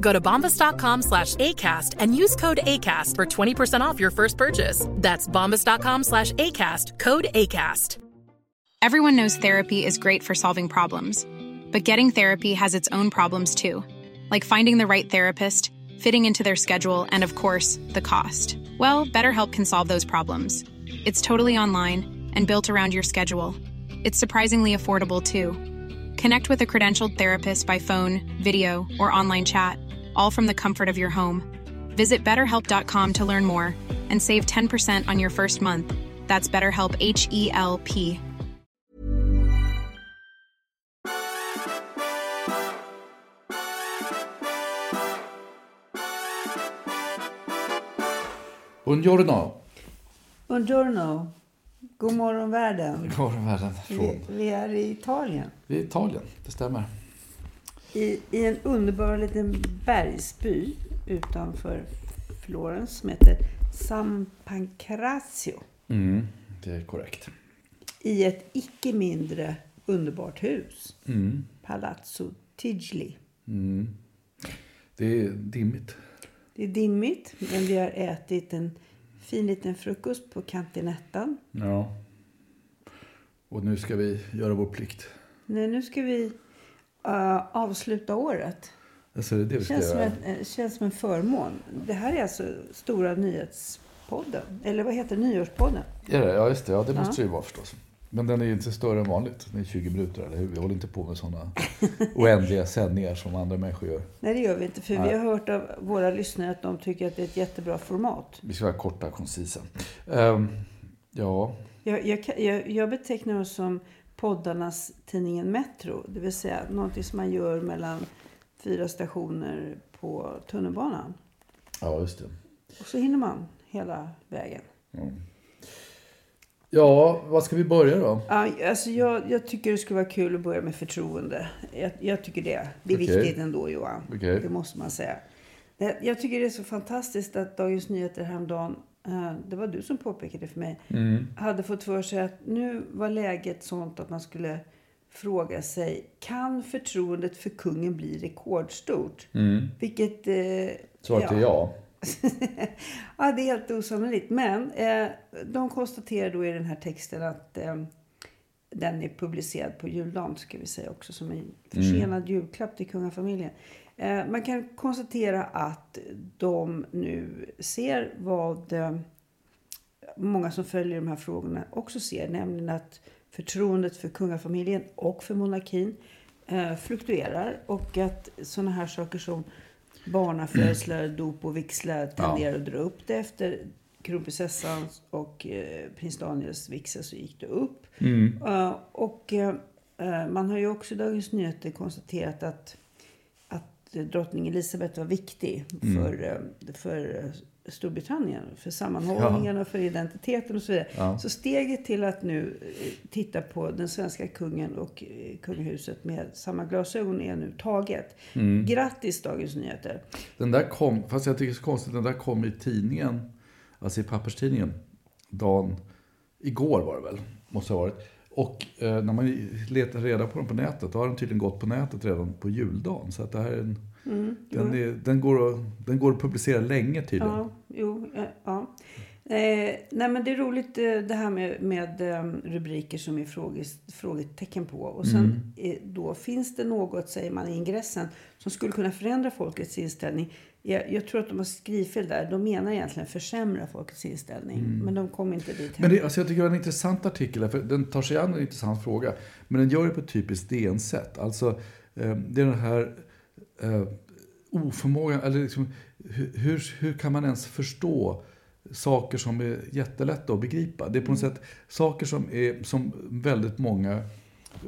Go to bombas.com slash ACAST and use code ACAST for 20% off your first purchase. That's bombas.com slash ACAST, code ACAST. Everyone knows therapy is great for solving problems, but getting therapy has its own problems too, like finding the right therapist, fitting into their schedule, and of course, the cost. Well, BetterHelp can solve those problems. It's totally online and built around your schedule. It's surprisingly affordable too. Connect with a credentialed therapist by phone, video, or online chat, all from the comfort of your home. Visit betterhelp.com to learn more and save 10% on your first month. That's BetterHelp H E L P. Buongiorno. Buongiorno. God morgon världen. God morgon världen. Vi, Från... vi är i Italien. Vi är i Italien, det stämmer. I, I en underbar liten bergsby utanför Florens som heter San Pancrazio. Mm, det är korrekt. I ett icke mindre underbart hus. Mm. Palazzo Tigli. Mm. Det är dimmigt. Det är dimmigt, men vi har ätit en fin liten frukost på kantinettan. Ja. Och nu ska vi göra vår plikt. Nej, nu ska vi uh, avsluta året. Alltså det det känns som, en, eh, känns som en förmån. Det här är alltså Stora nyhetspodden. Eller vad heter det? Nyårspodden. Är det? Ja, just det. Ja, det måste Ja. det ju vara förstås. Men den är ju inte större än vanligt. Den är 20 minuter, eller hur? Vi håller inte på med sådana oändliga sändningar som andra människor gör. Nej, det gör vi inte. För Nej. vi har hört av våra lyssnare att de tycker att det är ett jättebra format. Vi ska vara korta och koncisa. Ehm, ja, Jag, jag, jag, jag betecknar oss som poddarnas tidningen Metro. Det vill säga någonting som man gör mellan fyra stationer på tunnelbanan. ja just det. Och så hinner man hela vägen. Ja, vad ska vi börja då? Ja, alltså jag, jag tycker det skulle vara kul att börja med förtroende. Jag, jag tycker det. Det är Okej. viktigt ändå Johan. Okej. Det måste man säga. Jag tycker det är så fantastiskt att Dagens Nyheter häromdagen, det var du som påpekade för mig, hade fått för sig att nu var läget sånt att man skulle fråga sig, kan förtroendet för kungen bli rekordstort? Vilket... Eh, Svaret är ja. ja, det är helt osannolikt. Men eh, de konstaterar då i den här texten att eh, den är publicerad på juldagen, ska vi säga också, som en försenad julklapp till kungafamiljen. Eh, man kan konstatera att de nu ser vad eh, många som följer de här frågorna också ser, nämligen att förtroendet för kungafamiljen och för monarkin eh, fluktuerar och att sådana här saker som barnafödslar, dop och vigslar tenderar att dra upp det efter kronprinsessans och eh, prins Daniels vigsel så gick det upp. Eh, och eh, eh, man har ju också i Dagens Nyheter konstaterat att, att drottning Elizabeth var viktig för, eh, för Storbritannien. För sammanhållningen och för identiteten och så vidare. Ja. Så steget till att nu titta på den svenska kungen och kungahuset med samma glasögon är nu taget. Grattis Dagens Nyheter! Den där kom, fast jag tycker det är så konstigt, den där kom i tidningen, alltså i papperstidningen, dagen, igår var det väl, måste ha varit. Och eh, när man letar reda på den på nätet, då har den tydligen gått på nätet redan på juldagen. Så att det här är en, den, är, den, går att, den går att publicera länge tydligen. Ja, jo, eh, ja. Eh, nej men det är roligt eh, det här med, med eh, rubriker som är fråges, frågetecken på. Och sen Mm. eh, då finns det något, säger man i ingressen, som skulle kunna förändra folkets inställning. Jag, jag tror att de har skrivfel där. De menar egentligen försämra folkets inställning. Men de kom inte dit. Mm. Men det, alltså jag tycker det var en intressant artikel, för den tar sig an en intressant fråga. Men den gör det på ett typiskt DN-sätt. Alltså, eh, det är den här eh, oförmågan, eller liksom, hur, hur, kan man ens förstå saker som är jättelätta att begripa? Det är på något sätt saker som, är, som väldigt många,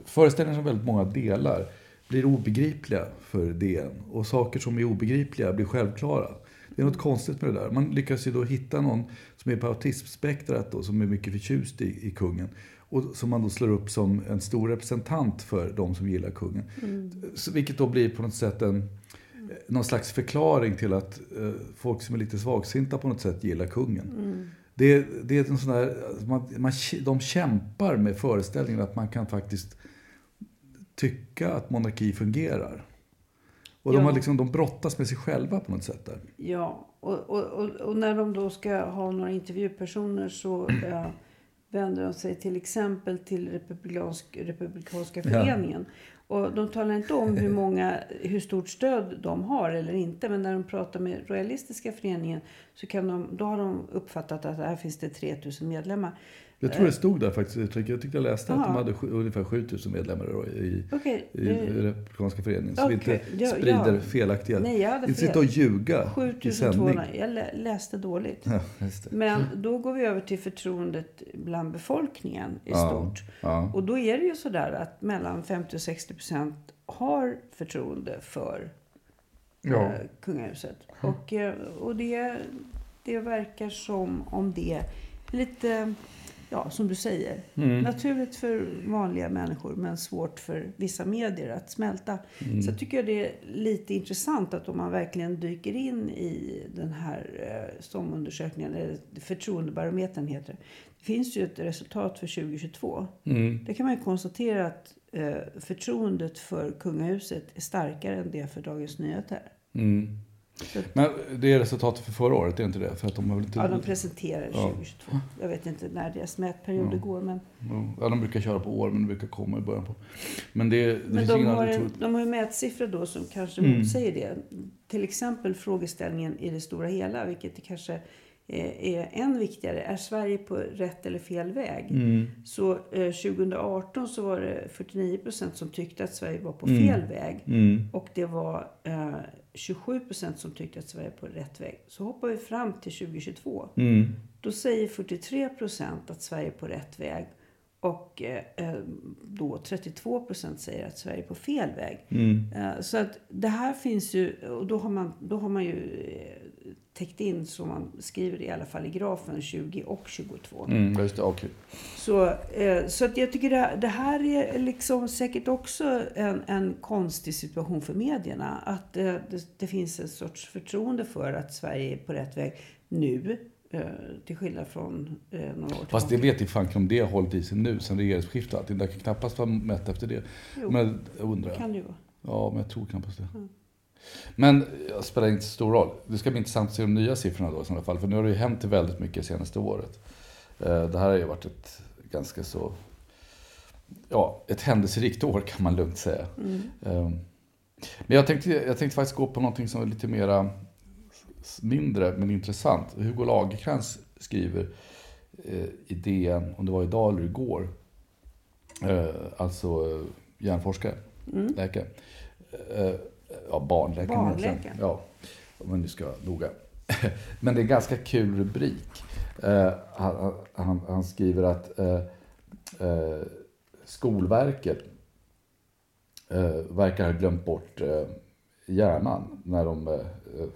föreställningar som väldigt många delar blir obegripliga för DN. Och saker som är obegripliga blir självklara. Det är något konstigt med det där. Man lyckas ju då hitta någon som är på autismspektrat då, som är mycket förtjust i, i kungen. Och som man då slår upp som en stor representant för de som gillar kungen. Så, vilket då blir på något sätt en, någon slags förklaring till att eh, folk som är lite svagsinta på något sätt gillar kungen. Det, det är en sån där, man, man, de kämpar med föreställningen att man kan faktiskt tycka att monarki fungerar. Och de, Ja. har liksom, de brottas med sig själva på något sätt där. Ja, och, och, och, och när de då ska ha några intervjupersoner så eh, vänder de sig till exempel till Republikansk, Republikanska Ja. föreningen. Och de talar inte om hur, många, hur stort stöd de har eller inte. Men när de pratar med Royalistiska föreningen så kan de, då har de uppfattat att här finns det 3000 medlemmar. Jag tror det stod där faktiskt. Jag tyckte jag läste att de Aha. hade sju, ungefär 7000 medlemmar i, Okej, i Republikanska föreningen. Så vi inte ja, sprider ja. felaktiga... Nej, jag hade inte fel. sitta och ljuga i sändning. 7200. Jag lä, läste dåligt. Ja. Men då går vi över till förtroendet bland befolkningen i stort. Och då är det ju sådär att mellan 50 och 60 procent har förtroende för eh, kungahuset. Och, eh, och det, det verkar som om det lite, ja som du säger, Mm. naturligt för vanliga människor men svårt för vissa medier att smälta. Mm. Så jag tycker det är lite intressant att om man verkligen dyker in i den här eh, SOM-undersökningen, eller förtroendebarometern heter det. Det finns ju ett resultat för 2022. Mm. Där kan man ju konstatera att eh, förtroendet för kungahuset är starkare än det för Dagens Nyheter. Mm. Men det är resultatet för förra året, är inte det? För att de har väl inte... Ja, de presenterar Ja. 2022. Jag vet inte när deras mätperioder går. Men, Ja, de brukar köra på år, men det brukar komma i början på. Men det, det men de, har en, de har ju mätsiffror då som kanske Mm. motsäger det. Till exempel frågeställningen i det stora hela, vilket det kanske är, är än viktigare. Är Sverige på rätt eller fel väg? Mm. Så eh, 2018 så var det 49 procent som tyckte att Sverige var på Mm. fel väg. Mm. Och det var eh, 27 procent som tyckte att Sverige är på rätt väg. Så hoppar vi fram till 2022. Mm. Då säger 43 procent att Sverige är på rätt väg. Och eh, eh, då 32 procent säger att Sverige är på fel väg. Mm. Eh, så att det här finns ju, och då har man, då har man ju täckt in, som man skriver i alla fall i grafen, 20 och 22. Mm. Just det, okej. Så, eh, så att jag tycker det, det här är liksom säkert också en, en konstig situation för medierna. Att eh, det, det finns en sorts förtroende för att Sverige är på rätt väg nu. Eh, till skillnad från några år Fast det tillbaka. vet inte fan om det har hållit i sig nu sen regeringsskiftet. Det kan knappast vara mätt efter det. Jo. Men jag undrar. kan det ju vara. Ja, men jag tror knappast det. Men det spelar inte så stor roll. Det ska bli intressant att se de nya siffrorna då i sådana fall. För nu har det ju hänt väldigt mycket senaste året. Eh, Det här har ju varit ett ganska så... Ja, ett händelserikt år kan man lugnt säga. Eh, Men jag tänkte, jag tänkte faktiskt gå på någonting som är lite mera mindre men intressant. Hugo Lagercrantz skriver eh, i DN, om det var idag eller igår, eh, alltså hjärnforskare, läkare. Ja, barnläkare. Barnläkare. Ja, om man nu ska vara noga. Men det är en ganska kul rubrik. Eh, han, han, han skriver att eh, eh, Skolverket eh, verkar ha glömt bort eh, hjärnan när de eh,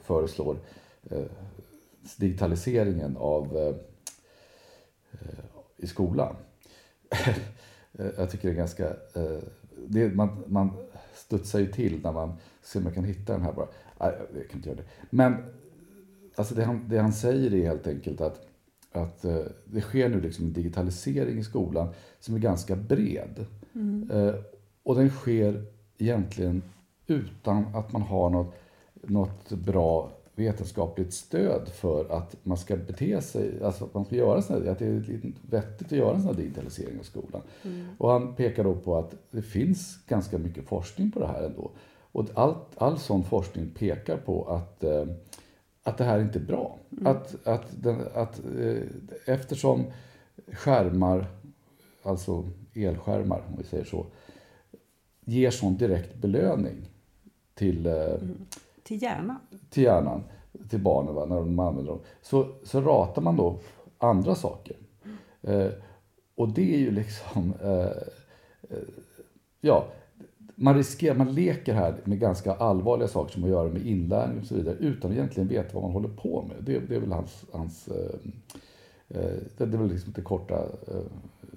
föreslår digitaliseringen av i skolan. Jag tycker det är ganska... Det, man, man studsar ju till när man ser om man kan hitta den här bara. Nej, jag kan inte göra det. Men alltså det, han, det han säger är helt enkelt att, att eh, det sker nu liksom en digitalisering i skolan som är ganska bred. Eh, och den sker egentligen utan att man har något, något bra vetenskapligt stöd för att man ska bete sig, alltså att man ska göra såna, att det är vettigt att göra en sån här digitalisering av skolan. Mm. Och han pekar då på att det finns ganska mycket forskning på det här ändå. Och allt, all sån forskning pekar på att, eh, att det här inte är bra. Mm. Att, att, den, att eh, eftersom skärmar, alltså elskärmar om vi säger så, ger sån direkt belöning till, eh, mm. till hjärnan. Till hjärnan, till barnen va, när de använder dem. Så, så ratar man då andra saker. Eh, och det är ju liksom, eh, eh, ja, man riskerar, man leker här med ganska allvarliga saker som har att göra med inlärning och så vidare utan att egentligen veta vad man håller på med. Det, det är väl hans, hans eh, eh det, det, är väl liksom det korta, eh,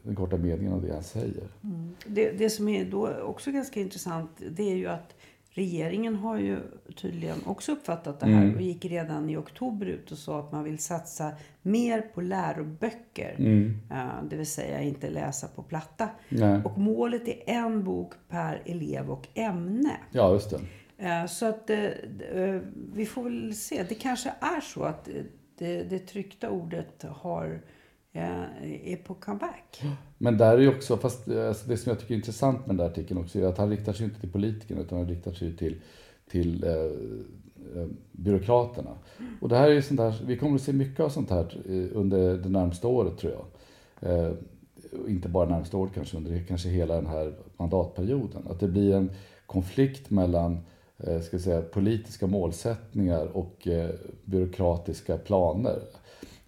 den korta meningen av det han säger. Mm. Det, det som är då också ganska intressant det är ju att Regeringen har ju tydligen också uppfattat det här mm. och gick redan i oktober ut och sa att man vill satsa mer på läroböcker. Mm. Det vill säga inte läsa på platta. Nej. Och målet är en bok per elev och ämne. Ja, just det. Så att eh, eh, vi får väl se. Det kanske är så att det, det tryckta ordet har Eh, är på comeback. Men där är ju också, fast eh, alltså det som jag tycker är intressant med den där artikeln också är att han riktar sig inte till politikerna utan han riktar sig till, till eh, eh, byråkraterna. Och det här är sånt här, vi kommer att se mycket av sånt här under det närmsta året tror jag. Eh, inte bara närmsta året kanske, under kanske hela den här mandatperioden. Att det blir en konflikt mellan eh, ska säga, politiska målsättningar och eh, byråkratiska planer.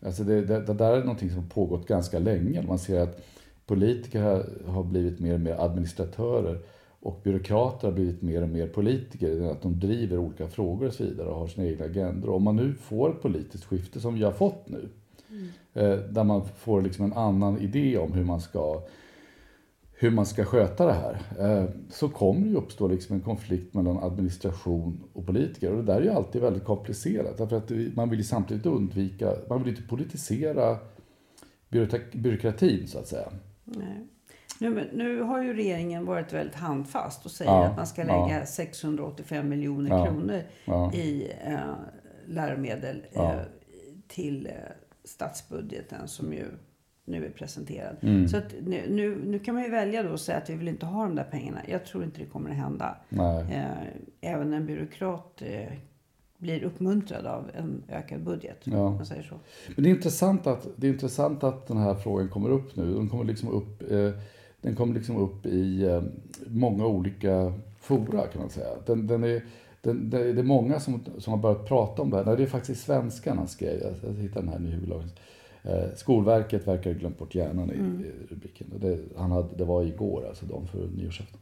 Alltså det, det, det, där är någonting som har pågått ganska länge. Man ser att politiker har blivit mer och mer administratörer och byråkrater har blivit mer och mer politiker. Att de driver olika frågor och så vidare och har sina egna agendor. Om man nu får ett politiskt skifte som vi har fått nu, mm. där man får liksom en annan idé om hur man ska hur man ska sköta det här, eh, så kommer det uppstå liksom en konflikt mellan administration och politiker. Och det där är ju alltid väldigt komplicerat. Därför att man vill ju samtidigt undvika, man vill inte politisera byråkratin så att säga. Nej. Nu, nu har ju regeringen varit väldigt handfast och säger ja, att man ska lägga ja. 685 miljoner ja, kronor i eh, läromedel eh, till eh, statsbudgeten som ju nu är presenterad. Mm. Så att nu, nu, nu, kan man ju välja då och säga att vi vill inte ha de där pengarna. Jag tror inte det kommer att hända. Eh, även en byråkrat eh, blir uppmuntrad av en ökad budget. Ja. Man säger så. Men det är, intressant att, det är intressant att den här frågan kommer upp nu. Den kommer liksom upp, eh, den kommer liksom upp i eh, många olika fora kan man säga. Den, den är, den, det är många som, som har börjat prata om det här. Nej, det är faktiskt svenskarna skrev. Jag, jag hittar den här. Eh, Skolverket verkar ha glömt bort hjärnan i, mm. i rubriken. Det, han hade, det var igår, alltså dagen för nyårsafton.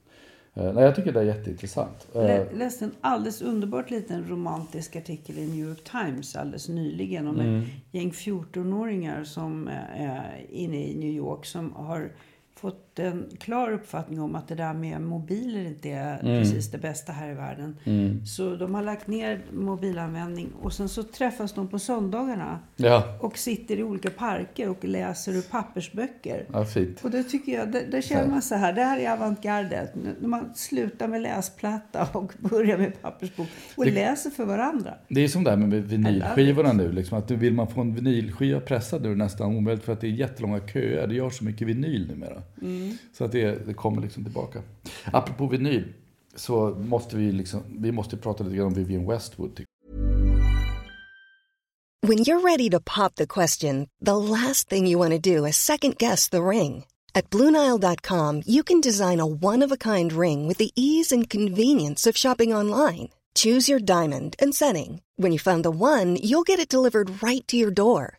Eh, nej, jag tycker det är jätteintressant. Jag eh, läste en alldeles underbart liten romantisk artikel i New York Times alldeles nyligen om mm. ett gäng 14-åringar som är inne i New York som har fått en klar uppfattning om att det där med mobiler inte är mm. precis det bästa här i världen. Mm. Så de har lagt ner mobilanvändning och sen så träffas de på söndagarna ja. och sitter i olika parker och läser ur pappersböcker. Ja, fint. Och det tycker jag, där, där känner man så här, det här är avantgardet. När man slutar med läsplatta och börjar med pappersbok och det, läser för varandra. Det är som det här med vinylskivorna nu, liksom, att vill man få en vinylskiva pressad nu är det nästan omöjligt för att det är jättelånga köer. Det görs så mycket vinyl numera. Mm. Så att det, det kommer liksom tillbaka. Apropå vinyl så måste vi liksom, vi måste prata lite grann om Vivienne Westwood. When you're ready to pop the question, the last thing you want to do is second guess the ring. At BlueNile.com you can design a one-of-a-kind ring with the ease and convenience of shopping online. Choose your diamond and setting. When you find the one, you'll get it delivered right to your door.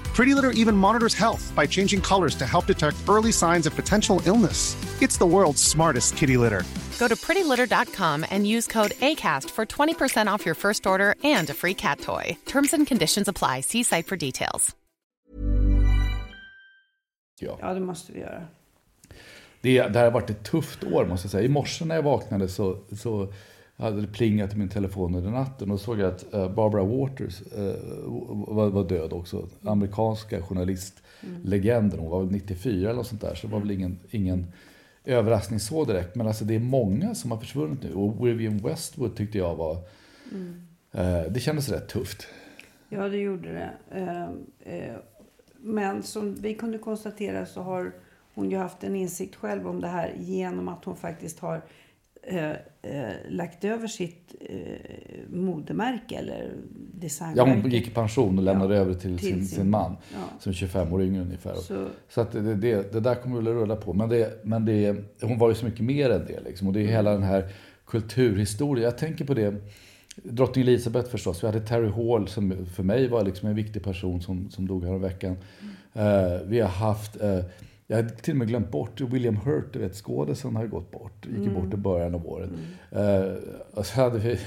Pretty Litter even monitors health by changing colors to help detect early signs of potential illness. It's the world's smartest kitty litter. Go to prettylitter.com and use code ACAST for 20% off your first order and a free cat toy. Terms and conditions apply. See site for details. Ja. Ja, det måste vi göra. Det, det här har varit ett tufft år måste jag säga. I morse när jag vaknade så, så hade plingat i min telefon under natten och såg jag att eh, Barbara Waters eh, var, död också. Amerikanska journalistlegenden. Hon var väl 94 eller något sånt där. Så det var väl ingen, ingen överraskning så direkt. Men alltså det är många som har försvunnit nu. Och Vivienne Westwood tyckte jag var... Eh, det kändes rätt tufft. Ja, det gjorde det. Men som vi kunde konstatera så har hon ju haft en insikt själv om det här genom att hon faktiskt har eh, eh, lagt över sitt eh, modemärke eller Ja, designmärke. hon gick i pension och lämnade Ja, över till, till sin, sin- sin man. ja. Som är 25 år yngre ungefär. Så- Så att det, det, det där kommer väl att rulla på. Men, det, men det, hon var ju så mycket mer än det. Liksom. Och det är hela den här kulturhistorien. Jag tänker på det. Drottning Elizabeth förstås. Vi hade Terry Hall som för mig var liksom en viktig person som, som dog här veckan. Eh, vi har haft, eh, jag hade till och med glömt bort William Hurt, du vet skådisen har gått bort. Gick ju bort i början av året. Eh, och så hade vi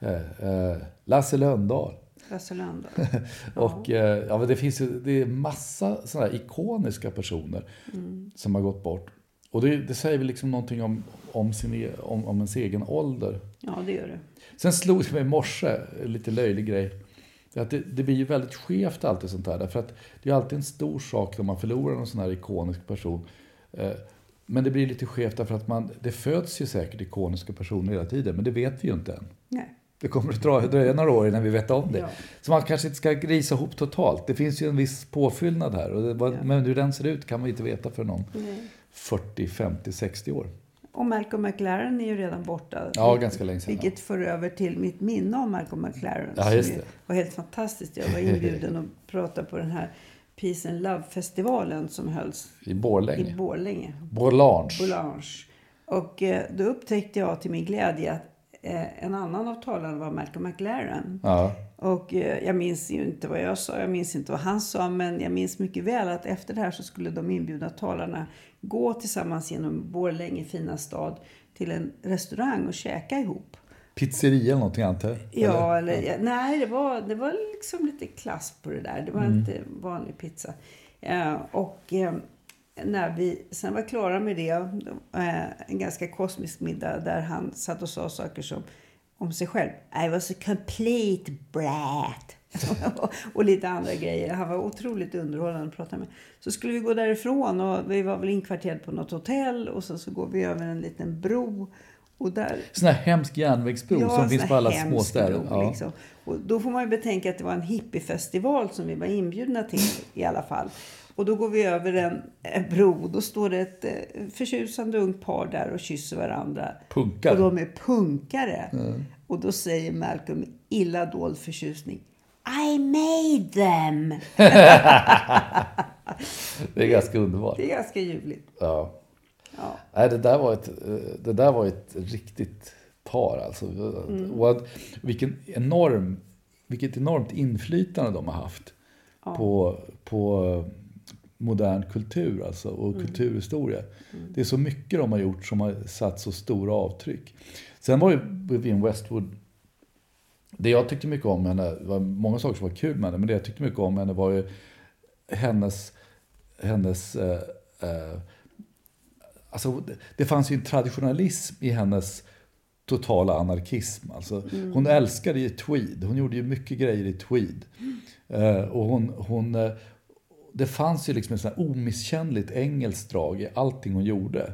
eh, Lasse Lönndahl. Lasse Lönndahl. Och ja, men det finns ju det är massa sådana här ikoniska personer som har gått bort. Och det, det säger väl liksom någonting om, om, sin, e- om, om ens egen ålder. Ja, det gör det. Sen slog det mig i morse, lite löjlig grej. Att det, det blir ju väldigt skevt alltid sånt här. Därför att det är alltid en stor sak när man förlorar en sån här ikonisk person. Eh, Men det blir lite skevt därför att man, det föds ju säkert ikoniska personer hela tiden. Men det vet vi ju inte än. Nej. Det kommer att dra- dröja några år innan vi vet om det. Ja. Så man kanske inte ska grisa ihop totalt. Det finns ju en viss påfyllnad här. Och det, vad- Men hur den ser ut kan man inte veta för någon 40, 50, 60 år. Och Malcolm McLaren är ju redan borta. Ja, ganska länge sedan, Vilket för över till mitt minne om Malcolm McLaren. Ja, just det. var helt fantastiskt. Jag var inbjuden att prata på den här Peace and Love-festivalen som hölls I Borlänge. i Borlänge. Borlange. Boulange. Och eh, då upptäckte jag till min glädje att en annan av talarna var Malcolm McLaren. Ja. Och eh, jag minns ju inte vad jag sa, jag minns inte vad han sa, men jag minns mycket väl att efter det här så skulle de inbjudna talarna gå tillsammans genom Borlänge fina stad till en restaurang och käka ihop. Pizzeria eller någonting antar jag? Ja, eller, ja, nej, det var, det var liksom lite klass på det där. Det var inte vanlig pizza. Eh, och eh, när vi sen var klara med det, eh, en ganska kosmisk middag där han satt och sa saker som om sig själv. I was a complete brat. och lite andra grejer. Han var otroligt underhållande att prata med. Så skulle vi gå därifrån och vi var väl inkvarterade på något hotell och sen så går vi över en liten bro. Och där Sån här hemsk järnvägsbro som finns på alla små städer. bro, Ja. Liksom. Och då får man ju betänka att det var en hippiefestival som vi var inbjudna till i alla fall. Och då går vi över en eh, bro då står det ett eh, förtjusande ungt par där och kysser varandra. Punkare. Och de är punkare. Och då säger Malcolm illa dold förtjusning. I made them! Det är ganska underbart. Det är ganska ljuvligt. Ja. Ja. Nej, det där var ett, eh, det där var ett riktigt par alltså. Och att, vilken enorm, vilket enormt inflytande de har haft på, på modern kultur alltså, och kulturhistoria. Det är så mycket de har gjort som har satt så stora avtryck. Sen var ju Vivienne Westwood det jag tyckte mycket om henne, det var många saker som var kul med henne, men det jag tyckte mycket om henne var ju hennes, hennes eh, eh, alltså det, det fanns ju en traditionalism i hennes totala anarkism. Alltså, Hon älskade ju tweed, hon gjorde ju mycket grejer i tweed. Eh, och hon, hon, eh, det fanns ju liksom ett sånt omisskännligt engelskt drag i allting hon gjorde.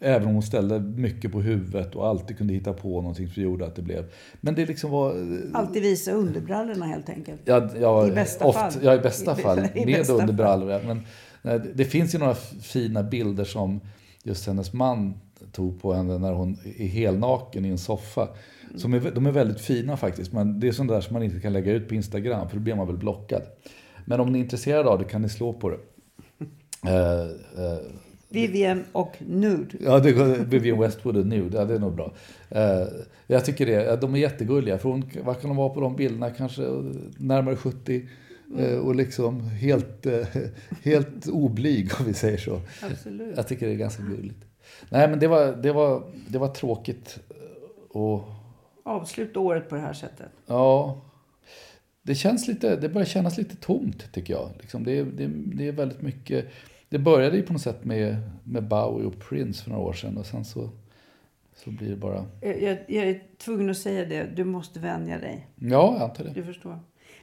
Även om hon ställde mycket på huvudet och alltid kunde hitta på någonting som gjorde att det blev... Men det liksom var... Alltid visa underbrallorna helt enkelt. Ja, ja, I bästa oft, fall. Ja, i bästa fall. i med bästa underbrallor. ja. Men, nej, det- det finns ju några fina bilder som just hennes man tog på henne när hon är helnaken i en soffa. Som är, de är väldigt fina faktiskt, men det är sånt där som man inte kan lägga ut på Instagram, för då blir man väl blockad. Men om ni är intresserade av det kan ni slå på det. Eh, eh, Vivienne och Nude. Ja, det Vivienne Westwood och Nude. Ja, det är nog bra. Eh, jag tycker det. De är jättegulliga. För hon, vad kan de vara på de bilderna? Kanske närmare 70. Eh, och liksom helt, eh, helt oblyg om vi säger så. Absolut. Jag tycker det är ganska gulligt. Nej men det var, det var, det var tråkigt. Och Avsluta året på det här sättet. ja, det känns lite, det börjar kännas lite tomt tycker jag. Liksom det, är- det, det är väldigt mycket, det började ju på något sätt med, med Bowie och Prince för några år sedan och sen så, så blir det bara, Jag, jag, jag är tvungen att säga det. Du måste vänja dig. ja jag antar det. Du förstår.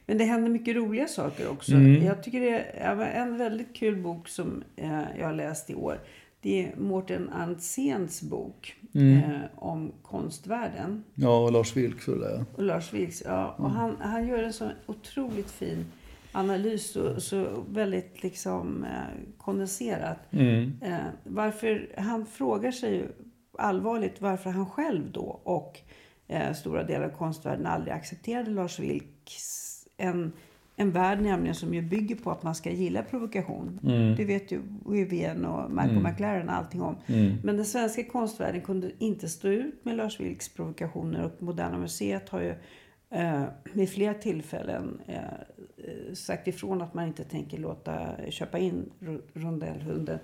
Men det händer mycket roliga saker också. Mm. Jag tycker det är en väldigt kul bok som eh, jag har läst i år. Det är Mårten Andséns bok Mm. eh, om konstvärlden. Ja, och Lars Vilks det där. Och Lars Vilks, ja. Och han, han gör en så otroligt fin analys och så väldigt liksom eh, kondenserat. Eh, varför, han frågar sig allvarligt varför han själv då och eh, stora delar av konstvärlden aldrig accepterade Lars Vilks en, en värld nämligen som ju bygger på att man ska gilla provokation. Det vet ju Vivienne och Malcolm McLaren allting om. Men den svenska konstvärlden kunde inte stå ut med Lars Vilks provokationer och Moderna Museet har ju eh, vid flera tillfällen eh, eh, sagt ifrån att man inte tänker låta köpa in ro- rondellhunden.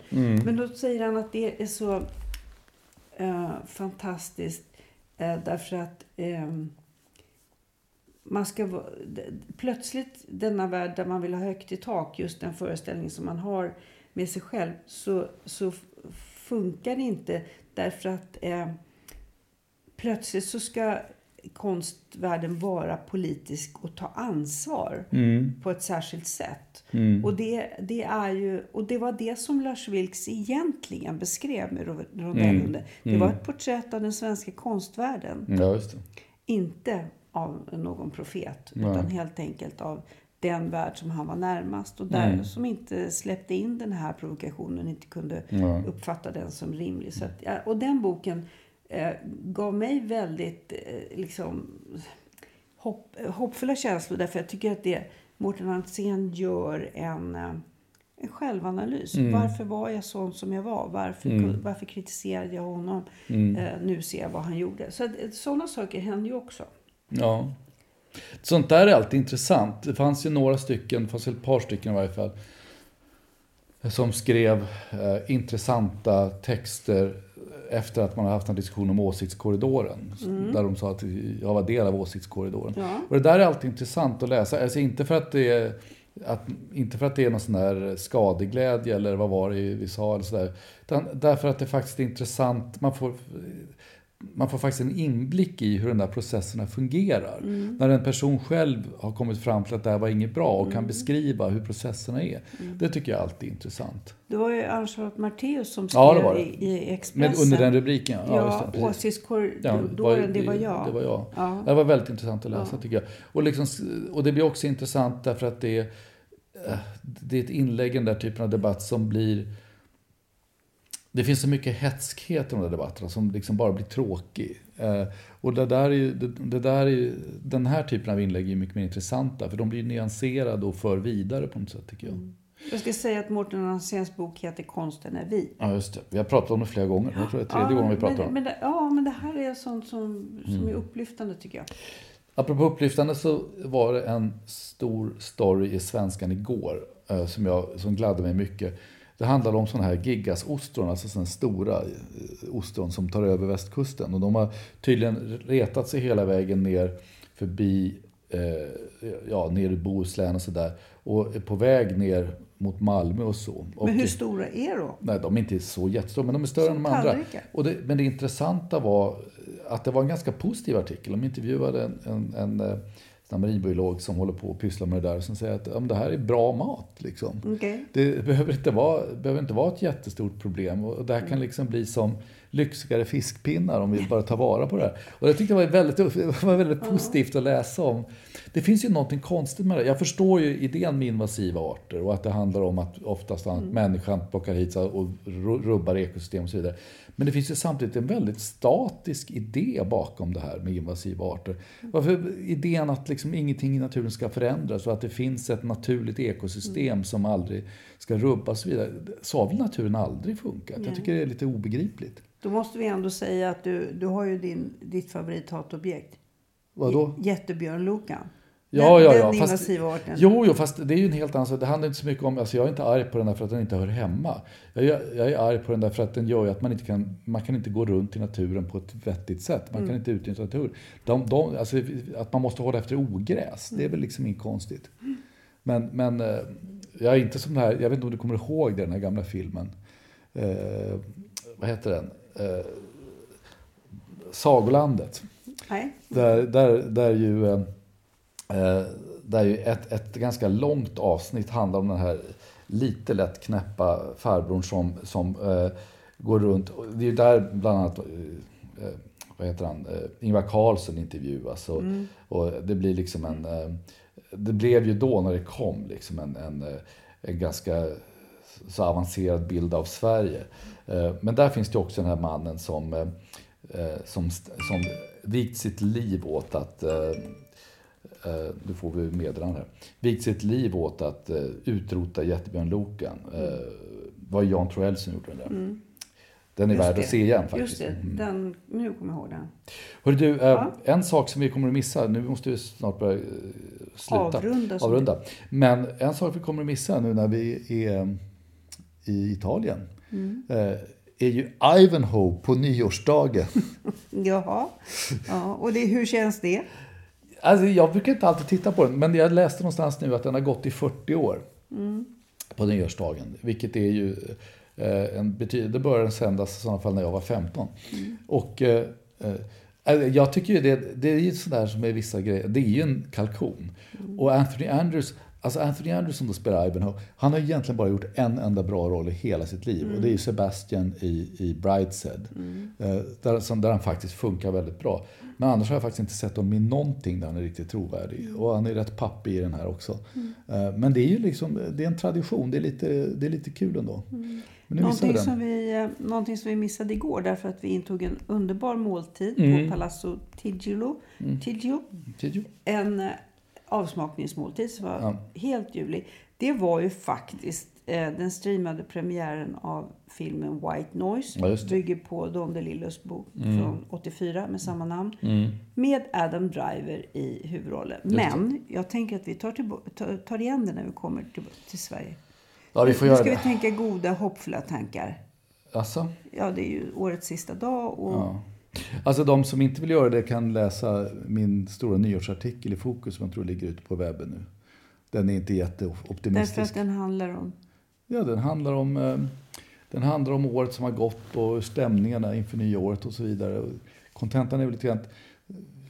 Men då säger han att det är så eh, fantastiskt eh, därför att ehm, man ska plötsligt denna värld där man vill ha högt i tak, just den föreställning som man har med sig själv, så, så funkar det inte därför att eh, plötsligt så ska konstvärlden vara politisk och ta ansvar på ett särskilt sätt. Och, det, det är ju, och det var det som Lars Vilks egentligen beskrev med Ro- Rondellhunden. Det var ett porträtt av den svenska konstvärlden. Ja. Inte av någon profet, utan helt enkelt av den värld som han var närmast. Och där, som inte släppte in den här provokationen, inte kunde uppfatta den som rimlig. Så att, och den boken eh, gav mig väldigt eh, liksom, hopp, hoppfulla känslor. Därför jag tycker att det Mårten Andrén gör en, eh, en självanalys. Varför var jag sån som jag var? Varför, ku- varför kritiserade jag honom? Eh, nu ser jag vad han gjorde. Så att, sådana saker händer ju också. Ja. Sånt där är alltid intressant. Det fanns ju några stycken, det fanns ett par stycken i varje fall, som skrev eh, intressanta texter efter att man har haft en diskussion om åsiktskorridoren. Där de sa att jag var del av åsiktskorridoren. Ja. Och det där är alltid intressant att läsa. Alltså inte för att det är, att, inte för att det är någon sån där skadeglädje eller vad var det vi sa eller sådär. Utan därför att det faktiskt är intressant. Man får, man får faktiskt en inblick i hur de där processerna fungerar. När en person själv har kommit fram till att det här var inget bra och kan beskriva hur processerna är. Det tycker jag alltid är intressant. Det var ju Ann-Charlotte Matteus som skrev Ja, det var det. I, Expressen. under den rubriken, ja. Ja, just det, precis. åsiktskorridoren, det var jag. Det var jag. Ja. Det var väldigt intressant att läsa tycker jag. Och, liksom, och det blir också intressant därför att det är, eh, det är ett inlägg i den där typen av debatt som blir... Det finns så mycket hetskhet i de där debatterna som liksom bara blir tråkig. Eh, och det där är ju, det, där är ju, den här typen av inlägg är ju mycket mer intressanta för de blir nyanserade och för vidare på något sätt tycker jag. Jag ska säga att Mårten Andréns bok heter Konsten är vi. Ja, just det. Vi har pratat om det flera gånger. Jag tror det är tredje gången vi pratar men, om det- Ja, men det här är sånt som, som Mm. är upplyftande tycker jag. Apropå upplyftande så var det en stor story i Svenskan igår eh, som, jag, som gladde mig mycket. Det handlade om sådana här gigasostron, alltså sådana stora eh, ostron som tar över västkusten. Och de har tydligen retat sig hela vägen ner förbi, eh, ja, ner i Bohuslän och sådär. Och är på väg ner mot Malmö och så. Och Men hur stora är de? Nej, de är inte så jättestora, men de är större Som än de andra. Och det, men det intressanta var att det var en ganska positiv artikel. De intervjuade en, en, en, eh, marinbiolog som håller på och pysslar med det där. Som säger att ja, det här är bra mat. Liksom. Okej. Det behöver inte, vara, behöver inte vara ett jättestort problem. Och det här kan liksom bli som lyxigare fiskpinnar om vi bara tar vara på det här. Och jag tyckte det var väldigt, det var väldigt positivt att läsa om. Det finns ju någonting konstigt med det. Jag förstår ju idén med invasiva arter och att det handlar om att oftast att människan plockar hit och ru- rubbar ekosystem och så vidare. Men det finns ju samtidigt en väldigt statisk idé bakom det här med invasiva arter. Varför idén att liksom ingenting i naturen ska förändras och att det finns ett naturligt ekosystem som aldrig ska rubbas och vidare. Så har väl naturen aldrig funkat? Jag tycker det är lite obegripligt. Då måste vi ändå säga att du, du har ju din, ditt favorithatobjekt. Vadå? Jättebjörnlokan. Ja, den, ja, den ja. Fast, invasiva jo, jo, fast det är ju en helt annan sak. Det handlar inte så mycket om, alltså jag är inte arg på den där för att den inte hör hemma. Jag är, jag är arg på den där för att den gör ju att man inte kan, man kan inte gå runt i naturen på ett vettigt sätt. Man kan inte utnyttja naturen. De, de, alltså, att man måste hålla efter ogräs, det är väl liksom inget konstigt. Men, men eh, jag är inte som det här, jag vet inte om du kommer ihåg den här gamla filmen. Eh, vad heter den? Eh, Sagolandet. Nej. Där, där, där ju, eh, eh, där ju ett, ett ganska långt avsnitt handlar om den här lite lätt knäppa farbrorn som, som eh, går runt. Det är ju där bland annat eh, eh, vad heter han, eh, Ingvar Carlsson intervjuas. Och, och det blir liksom en... Det blev ju då när det kom liksom en, en, en ganska så avancerad bild av Sverige. Men där finns det också den här mannen som, som, som vikt sitt liv åt att nu får vi meddelande här. Vikt sitt liv åt att eh, utrota jättebjörnlokan. Eh, var Jan Troell som gjorde den där. Den är Just värd det. att se igen faktiskt. Just det, den, nu kommer jag ihåg den. Hörru du, eh, Ja. en sak som vi kommer att missa, nu måste vi snart börja eh, sluta. Avrunda, Avrunda. Men en sak vi kommer att missa nu när vi är eh, i Italien. Mm. Eh, är ju Ivanhoe på nyårsdagen. Jaha, ja, och det, hur känns det? Alltså, jag brukar inte alltid titta på den, men jag läste någonstans nu att den har gått i 40 år. På nyårsdagen. Vilket är ju eh, en betydelse. Det började sändas i sådana fall när jag var 15. Och eh, eh, alltså, jag tycker ju det, det är ju sådär som är vissa grejer. Det är ju en kalkon. Och Anthony Andrews, alltså Anthony Andrews som spelar Ivanhoe, han har egentligen bara gjort en enda bra roll i hela sitt liv. Och det är ju Sebastian i, i Brideshead. Eh, där, som, där han faktiskt funkar väldigt bra. Men annars har jag faktiskt inte sett honom i någonting där han är riktigt trovärdig. Och han är rätt pappig i den här också. Eh, Men det är ju liksom, det är en tradition. Det är lite, det är lite kul ändå. Men missar vi Någonting som, vi, eh, någonting som vi missade igår därför att vi intog en underbar måltid Mm. på Palazzo Tigilo. Tigio. En avsmakningsmåltid som var Ja. helt ljuvlig. Det var ju faktiskt eh, den streamade premiären av filmen White Noise. Ja. Mm. Bygger på Don DeLillos bok från 84 med samma namn. Med Adam Driver i huvudrollen. Men jag tänker att vi tar, tillba- tar, tar igen det när vi kommer till, till Sverige. Ja, vi får nu göra ska vi tänka goda, hoppfulla tankar. Alltså? Ja, det är ju årets sista dag och Ja. Alltså de som inte vill göra det kan läsa min stora nyårsartikel i Fokus som jag tror ligger ute på webben nu. Den är inte därför att jätteoptimistisk. den handlar om... Ja, den handlar om eh, den handlar om året som har gått och stämningarna inför nyåret och så vidare. Kontentan är väl lite grann att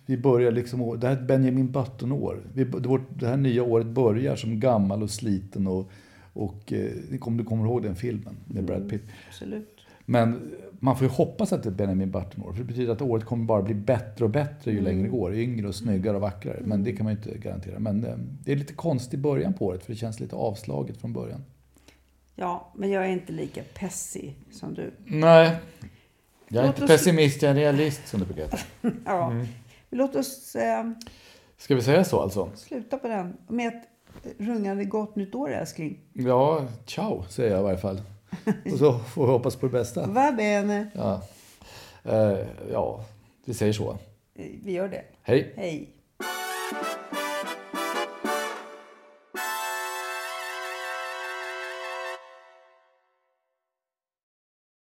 vi börjar liksom, det här är ett Benjamin Button-år. Det, här nya året börjar som gammal och sliten och, och eh, du kommer ihåg den filmen med Brad Pitt. Absolut. Men man får ju hoppas att det är Benjamin Button-år. För det betyder att året kommer bara bli bättre och bättre ju längre det går. Yngre och snyggare och vackrare. Men det kan man ju inte garantera. Men eh, det är lite konstig början på året för det känns lite avslaget från början. Ja, men jag är inte lika pessig som du. Nej. Jag är Låt inte oss- pessimist, jag är realist som det brukar heta. Ja. Låt oss eh, Ska vi säga så alltså? sluta på den med ett rungande gott nytt år, älskling. Ja, ciao säger jag i varje fall. Och så får vi hoppas på det bästa. Va bene. Ja, eh, ja vi säger så. Vi gör det. Hej. Hej.